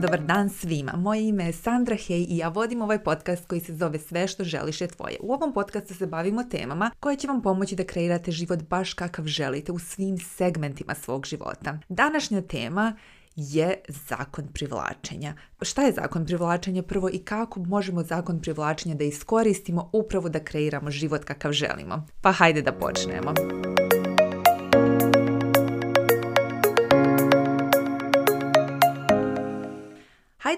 dobar dan svima. Moje ime je Sandra Hej i ja vodim ovaj podcast koji se zove Sve što želiš je tvoje. U ovom podcastu se bavimo temama koje će vam pomoći da kreirate život baš kakav želite u svim segmentima svog života. Današnja tema je zakon privlačenja. Šta je zakon privlačenja prvo i kako možemo zakon privlačenja da iskoristimo upravo da kreiramo život kakav želimo? Pa hajde da počnemo.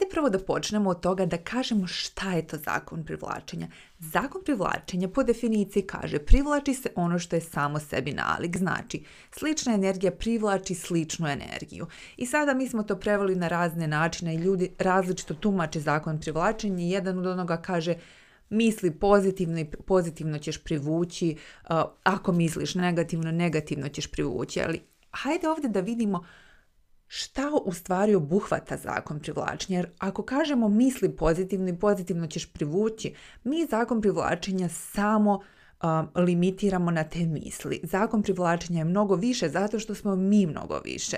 Ajde prvo da počnemo od toga da kažemo šta je to zakon privlačenja. Zakon privlačenja po definiciji kaže privlači se ono što je samo sebi nalik. Znači, slična energija privlači sličnu energiju. I sada mi smo to preveli na razne načine i ljudi različito tumače zakon privlačenja. Jedan od onoga kaže misli pozitivno i pozitivno ćeš privući, ako misliš negativno, negativno ćeš privući. Ali hajde ovdje da vidimo šta u stvari obuhvata zakon privlačenja. Jer ako kažemo misli pozitivno i pozitivno ćeš privući, mi zakon privlačenja samo limitiramo na te misli. Zakon privlačenja je mnogo više zato što smo mi mnogo više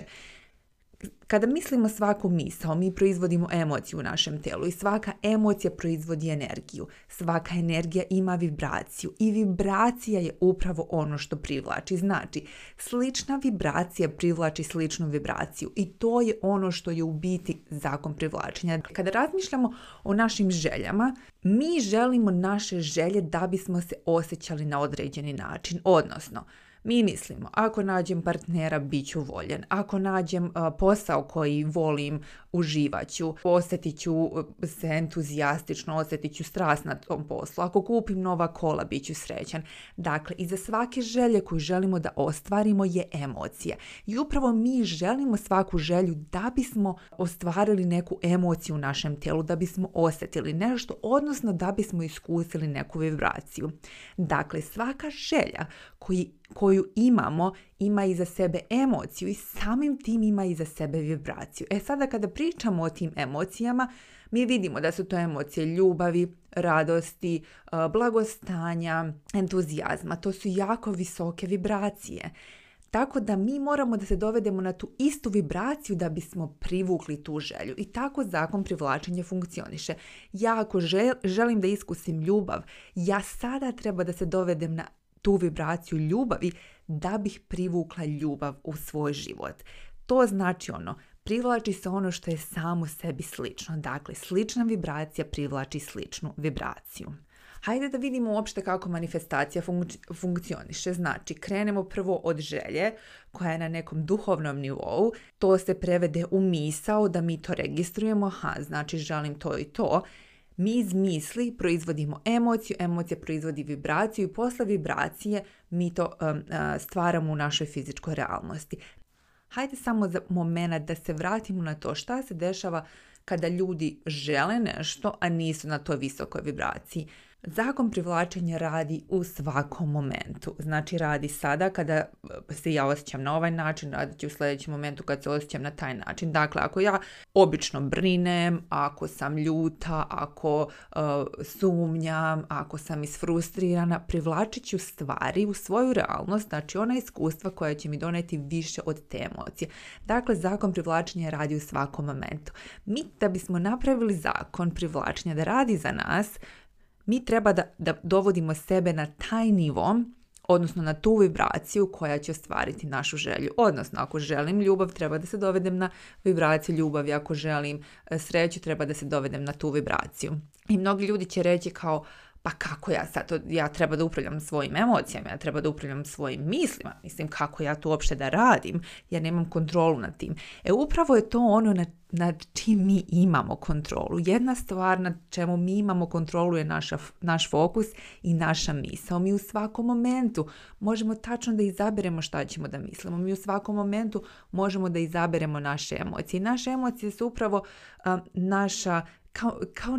kada mislimo svaku misao, mi proizvodimo emociju u našem telu i svaka emocija proizvodi energiju. Svaka energija ima vibraciju i vibracija je upravo ono što privlači. Znači, slična vibracija privlači sličnu vibraciju i to je ono što je u biti zakon privlačenja. Kada razmišljamo o našim željama, mi želimo naše želje da bismo se osjećali na određeni način, odnosno mi mislimo, ako nađem partnera, bit ću voljen. Ako nađem posao koji volim, uživaću, osjetit ću e, se entuzijastično, osjetit ću strast na tom poslu. Ako kupim nova kola, bit ću srećan. Dakle, iza svake želje koju želimo da ostvarimo je emocija. I upravo mi želimo svaku želju da bismo ostvarili neku emociju u našem tijelu, da bismo osjetili nešto, odnosno da bismo iskusili neku vibraciju. Dakle, svaka želja koji koju imamo ima i za sebe emociju i samim tim ima i za sebe vibraciju. E sada kada pričamo o tim emocijama, mi vidimo da su to emocije ljubavi, radosti, e, blagostanja, entuzijazma. To su jako visoke vibracije. Tako da mi moramo da se dovedemo na tu istu vibraciju da bismo privukli tu želju. I tako zakon privlačenja funkcioniše. Ja ako želim da iskusim ljubav, ja sada treba da se dovedem na tu vibraciju ljubavi da bih privukla ljubav u svoj život. To znači ono, privlači se ono što je samo sebi slično. Dakle, slična vibracija privlači sličnu vibraciju. Hajde da vidimo uopšte kako manifestacija funkcioniše. Znači, krenemo prvo od želje koja je na nekom duhovnom nivou. To se prevede u misao da mi to registrujemo. ha znači želim to i to mi iz misli proizvodimo emociju, emocija proizvodi vibraciju i posle vibracije mi to stvaramo u našoj fizičkoj realnosti. Hajde samo za moment da se vratimo na to šta se dešava kada ljudi žele nešto, a nisu na toj visokoj vibraciji. Zakon privlačenja radi u svakom momentu. Znači radi sada kada e, se ja osjećam na ovaj način, radit ću u sljedećem momentu kad se osjećam na taj način. Dakle, ako ja obično brinem, ako sam ljuta, ako e, sumnjam, ako sam isfrustrirana, privlačit ću stvari u svoju realnost, znači ona iskustva koja će mi doneti više od te emocije. Dakle, zakon privlačenja radi u svakom momentu. Mi da bismo napravili zakon privlačenja da radi za nas, mi treba da, da dovodimo sebe na taj nivo odnosno na tu vibraciju koja će ostvariti našu želju. Odnosno, ako želim ljubav, treba da se dovedem na vibraciju ljubavi. Ako želim e, sreću, treba da se dovedem na tu vibraciju. I mnogi ljudi će reći kao, pa kako ja sad, ja treba da upravljam svojim emocijama, ja treba da upravljam svojim mislima, mislim kako ja tu uopšte da radim, ja nemam kontrolu nad tim. E upravo je to ono nad, čim mi imamo kontrolu. Jedna stvar nad čemu mi imamo kontrolu je naša, naš fokus i naša misao. Mi u svakom momentu možemo tačno da izaberemo šta ćemo da mislimo. Mi u svakom momentu možemo da izaberemo naše emocije. I naše emocije su upravo naša kao, kao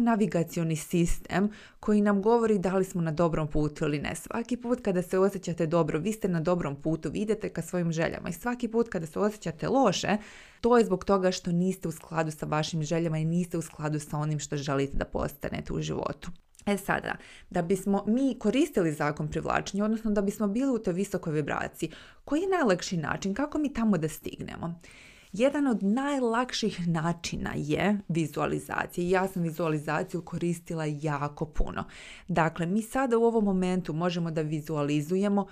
sistem koji nam govori da li smo na dobrom putu ili ne. Svaki put kada se osjećate dobro, vi ste na dobrom putu, vi idete ka svojim željama i svaki put kada se osjećate loše, to je zbog toga što niste u skladu sa vašim željama i niste u skladu sa onim što želite da postanete u životu. E sada, da bismo mi koristili zakon privlačenja, odnosno da bismo bili u toj visokoj vibraciji, koji je najlakši način, kako mi tamo da stignemo? Jedan od najlakših načina je vizualizacija. Ja sam vizualizaciju koristila jako puno. Dakle, mi sada u ovom momentu možemo da vizualizujemo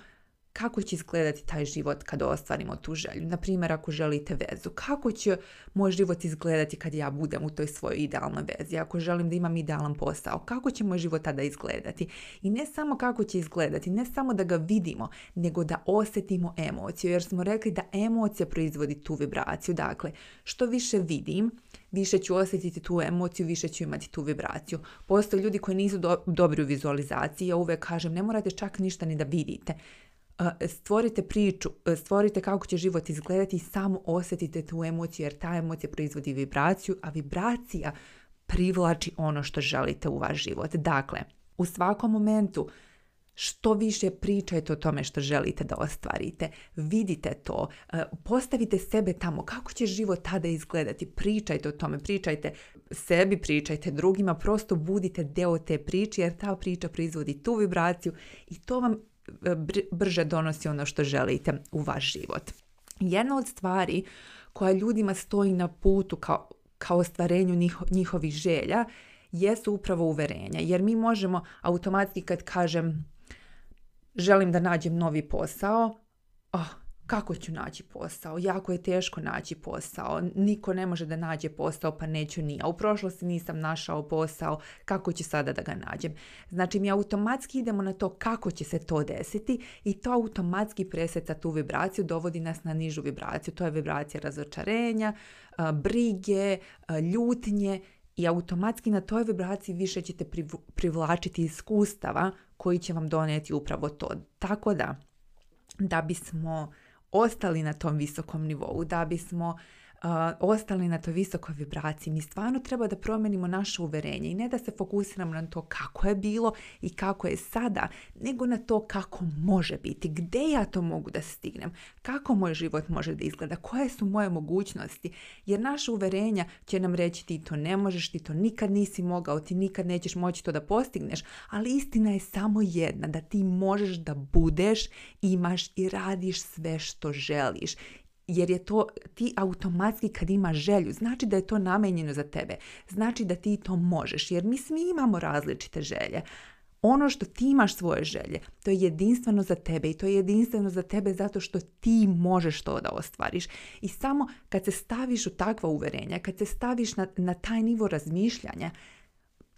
kako će izgledati taj život kad ostvarimo tu želju. Na primjer, ako želite vezu, kako će moj život izgledati kad ja budem u toj svojoj idealnoj vezi? Ako želim da imam idealan posao, kako će moj život tada izgledati? I ne samo kako će izgledati, ne samo da ga vidimo, nego da osjetimo emociju, jer smo rekli da emocija proizvodi tu vibraciju. Dakle, što više vidim, više ću osjetiti tu emociju, više ću imati tu vibraciju. Postoje ljudi koji nisu dobri u vizualizaciji, ja uvek kažem ne morate čak ništa ni da vidite stvorite priču, e, stvorite kako će život izgledati i samo osjetite tu emociju jer ta emocija proizvodi vibraciju, a vibracija privlači ono što želite u vaš život. Dakle, u svakom momentu što više pričajte o tome što želite da ostvarite, vidite to, e, postavite sebe tamo, kako će život tada izgledati, pričajte o tome, pričajte sebi, pričajte drugima, prosto budite deo te priče jer ta priča proizvodi tu vibraciju i to vam brže donosi ono što želite u vaš život. Jedna od stvari koja ljudima stoji na putu kao, kao ostvarenju njihovih želja jesu upravo uverenja. Jer mi možemo automatski kad kažem želim da nađem novi posao, oh, kako ću naći posao, jako je teško naći posao, niko ne može da nađe posao pa neću ni, a u prošlosti nisam našao posao, kako ću sada da ga nađem. Znači mi automatski idemo na to kako će se to desiti i to automatski preseta tu vibraciju, dovodi nas na nižu vibraciju, to je vibracija razočarenja, brige, ljutnje i automatski na toj vibraciji više ćete privlačiti iskustava koji će vam donijeti upravo to. Tako da, da bismo ostali na tom visokom nivou, da bismo ostali na toj visokoj vibraciji. Mi stvarno treba da promijenimo naše uvjerenje i ne da se fokusiramo na to kako je bilo i kako je sada, nego na to kako može biti, gdje ja to mogu da stignem, kako moj život može da izgleda, koje su moje mogućnosti. Jer naše uvjerenja će nam reći ti to ne možeš, ti to nikad nisi mogao, ti nikad nećeš moći to da postigneš, ali istina je samo jedna, da ti možeš da budeš, imaš i radiš sve što želiš jer je to ti automatski kad imaš želju, znači da je to namenjeno za tebe, znači da ti to možeš, jer mi svi imamo različite želje. Ono što ti imaš svoje želje, to je jedinstveno za tebe i to je jedinstveno za tebe zato što ti možeš to da ostvariš. I samo kad se staviš u takva uverenja, kad se staviš na, na taj nivo razmišljanja,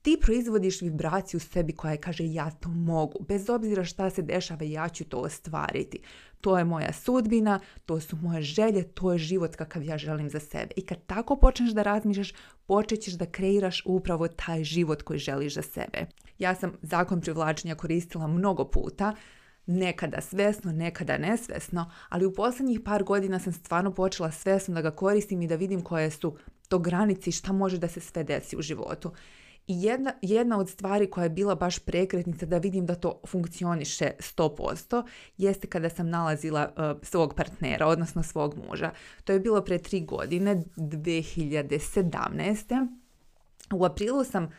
ti proizvodiš vibraciju sebi koja je kaže ja to mogu, bez obzira šta se dešava ja ću to ostvariti. To je moja sudbina, to su moje želje, to je život kakav ja želim za sebe. I kad tako počneš da razmišljaš, počet ćeš da kreiraš upravo taj život koji želiš za sebe. Ja sam zakon privlačenja koristila mnogo puta, nekada svesno, nekada nesvesno, ali u posljednjih par godina sam stvarno počela svesno da ga koristim i da vidim koje su to granici šta može da se sve desi u životu. I jedna, jedna od stvari koja je bila baš prekretnica da vidim da to funkcioniše 100% jeste kada sam nalazila e, svog partnera, odnosno svog muža. To je bilo pre tri godine, 2017. U aprilu sam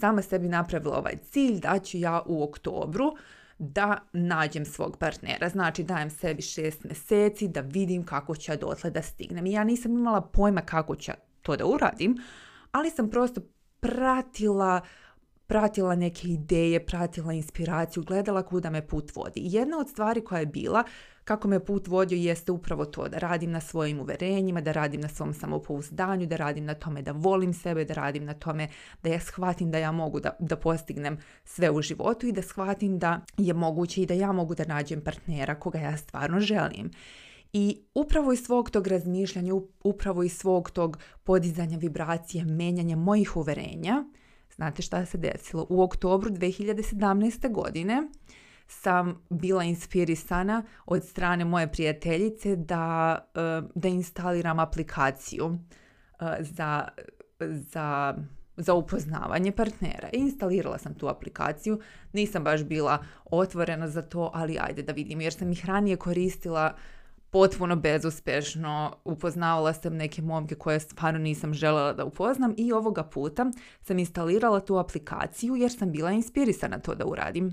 sama sebi napravila ovaj cilj da ću ja u oktobru da nađem svog partnera. Znači dajem sebi šest mjeseci da vidim kako će ja dotle da stignem. I ja nisam imala pojma kako će to da uradim, ali sam prosto pratila pratila neke ideje, pratila inspiraciju, gledala kuda me put vodi. Jedna od stvari koja je bila kako me put vodio jeste upravo to da radim na svojim uverenjima, da radim na svom samopouzdanju, da radim na tome da volim sebe, da radim na tome da ja shvatim da ja mogu da, da postignem sve u životu i da shvatim da je moguće i da ja mogu da nađem partnera koga ja stvarno želim. I upravo iz svog tog razmišljanja, upravo iz svog tog podizanja vibracije, menjanja mojih uverenja, znate šta se desilo? U oktobru 2017. godine sam bila inspirisana od strane moje prijateljice da, eh, da instaliram aplikaciju eh, za, za za upoznavanje partnera. Instalirala sam tu aplikaciju, nisam baš bila otvorena za to, ali ajde da vidim, jer sam ih ranije koristila potpuno bezuspješno upoznavala sam neke momke koje stvarno nisam željela da upoznam i ovoga puta sam instalirala tu aplikaciju jer sam bila inspirisana to da uradim.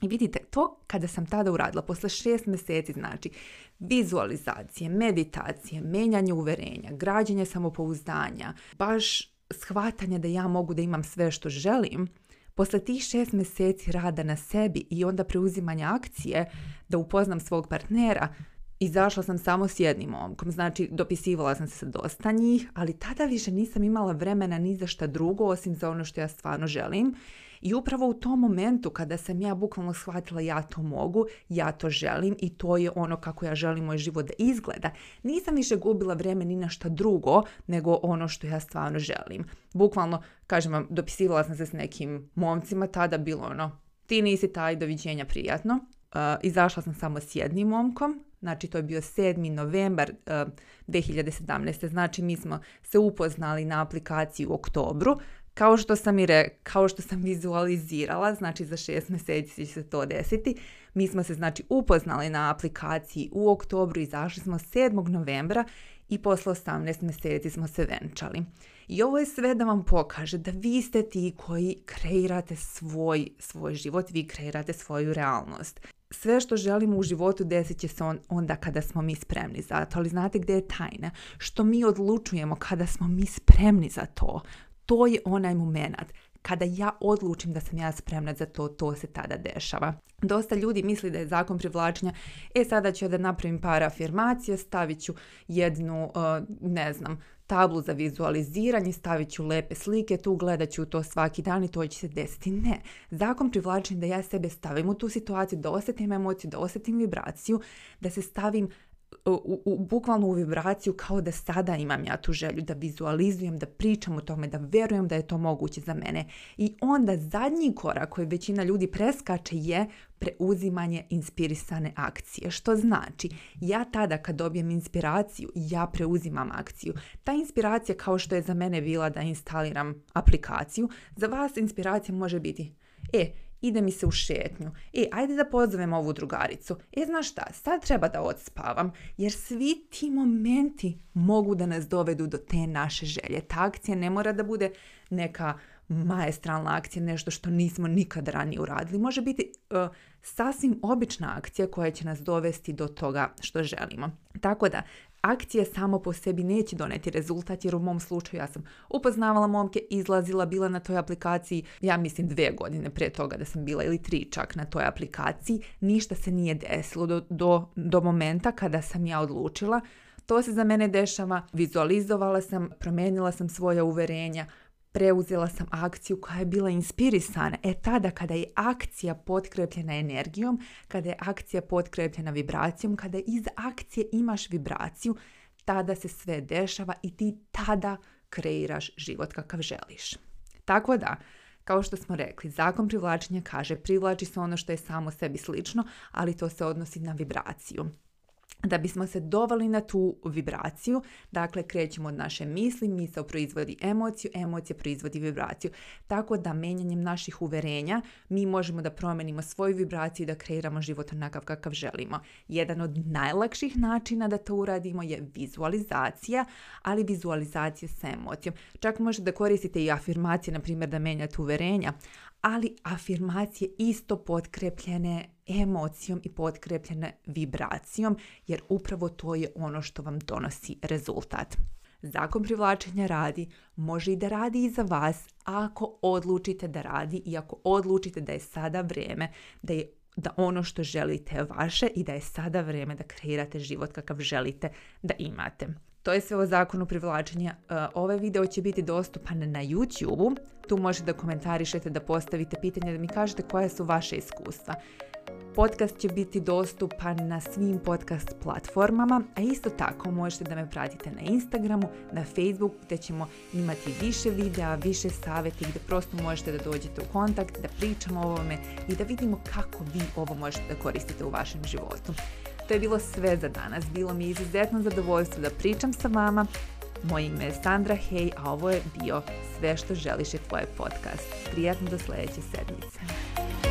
I vidite, to kada sam tada uradila, posle šest mjeseci, znači vizualizacije, meditacije, menjanje uverenja, građenje samopouzdanja, baš shvatanje da ja mogu da imam sve što želim, posle tih šest mjeseci rada na sebi i onda preuzimanja akcije da upoznam svog partnera, izašla sam samo s jednim momkom, znači dopisivala sam se sa dosta njih, ali tada više nisam imala vremena ni za šta drugo osim za ono što ja stvarno želim. I upravo u tom momentu kada sam ja bukvalno shvatila ja to mogu, ja to želim i to je ono kako ja želim moj život da izgleda, nisam više gubila vrijeme ni na šta drugo nego ono što ja stvarno želim. Bukvalno, kažem vam, dopisivala sam se s nekim momcima, tada bilo ono, ti nisi taj, doviđenja, prijatno. Uh, izašla sam samo s jednim momkom, Znači to je bio 7. novembar 2017. Eh, znači mi smo se upoznali na aplikaciji u oktobru. Kao što sam i kao što sam vizualizirala, znači za šest mjeseci će se to desiti. Mi smo se znači upoznali na aplikaciji u oktobru, izašli smo 7. novembra i posle 18 mjeseci smo se venčali. I ovo je sve da vam pokaže da vi ste ti koji kreirate svoj, svoj život, vi kreirate svoju realnost sve što želimo u životu desit će se onda kada smo mi spremni za to. Ali znate gdje je tajna? Što mi odlučujemo kada smo mi spremni za to. To je onaj moment kada ja odlučim da sam ja spremna za to, to se tada dešava. Dosta ljudi misli da je zakon privlačenja, e sada ću da napravim par afirmacija, stavit ću jednu, e, ne znam, tablu za vizualiziranje, stavit ću lepe slike, tu gledat ću to svaki dan i to će se desiti. Ne, zakon privlačenja da ja sebe stavim u tu situaciju, da osjetim emociju, da osjetim vibraciju, da se stavim u, u, bukvalno u vibraciju kao da sada imam ja tu želju, da vizualizujem, da pričam o tome, da vjerujem da je to moguće za mene. I onda zadnji korak koji većina ljudi preskače je preuzimanje inspirisane akcije. Što znači, ja tada kad dobijem inspiraciju, ja preuzimam akciju. Ta inspiracija kao što je za mene bila da instaliram aplikaciju, za vas inspiracija može biti, e, ide mi se u šetnju. E, ajde da pozovem ovu drugaricu. E, znaš šta, sad treba da odspavam, jer svi ti momenti mogu da nas dovedu do te naše želje. Ta akcija ne mora da bude neka maestralna akcija, nešto što nismo nikad ranije uradili. Može biti e, sasvim obična akcija koja će nas dovesti do toga što želimo. Tako da, akcije samo po sebi neće doneti rezultat jer u mom slučaju ja sam upoznavala momke, izlazila, bila na toj aplikaciji, ja mislim dve godine prije toga da sam bila ili tri čak na toj aplikaciji, ništa se nije desilo do, do, do momenta kada sam ja odlučila to se za mene dešava, vizualizovala sam, promijenila sam svoja uverenja, preuzela sam akciju koja je bila inspirisana. E tada kada je akcija potkrepljena energijom, kada je akcija potkrepljena vibracijom, kada iz akcije imaš vibraciju, tada se sve dešava i ti tada kreiraš život kakav želiš. Tako da, kao što smo rekli, zakon privlačenja kaže privlači se ono što je samo sebi slično, ali to se odnosi na vibraciju da bismo se doveli na tu vibraciju, dakle krećemo od naše misli, misao proizvodi emociju, emocija proizvodi vibraciju. Tako da menjanjem naših uverenja mi možemo da promenimo svoju vibraciju i da kreiramo život onakav kakav želimo. Jedan od najlakših načina da to uradimo je vizualizacija, ali vizualizacija sa emocijom. Čak možete da koristite i afirmacije, na primjer da menjate uverenja, ali afirmacije isto potkrepljene emocijom i potkrepljene vibracijom, jer upravo to je ono što vam donosi rezultat. Zakon privlačenja radi, može i da radi i za vas ako odlučite da radi i ako odlučite da je sada vrijeme da je da ono što želite je vaše i da je sada vrijeme da kreirate život kakav želite da imate. To je sve o zakonu privlačenja. E, ovaj video će biti dostupan na YouTube. Tu možete da komentarišete, da postavite pitanje, da mi kažete koja su vaše iskustva. Podcast će biti dostupan na svim podcast platformama, a isto tako možete da me pratite na Instagramu, na Facebooku gdje ćemo imati više videa, više savjeti gdje prosto možete da dođete u kontakt, da pričamo o ovome i da vidimo kako vi ovo možete da koristite u vašem životu. To je bilo sve za danas. Bilo mi je izuzetno zadovoljstvo da pričam sa vama. Moje ime je Sandra Hej, a ovo je bio Sve što želiš je tvoje podcast. Prijatno do sljedeće sedmice.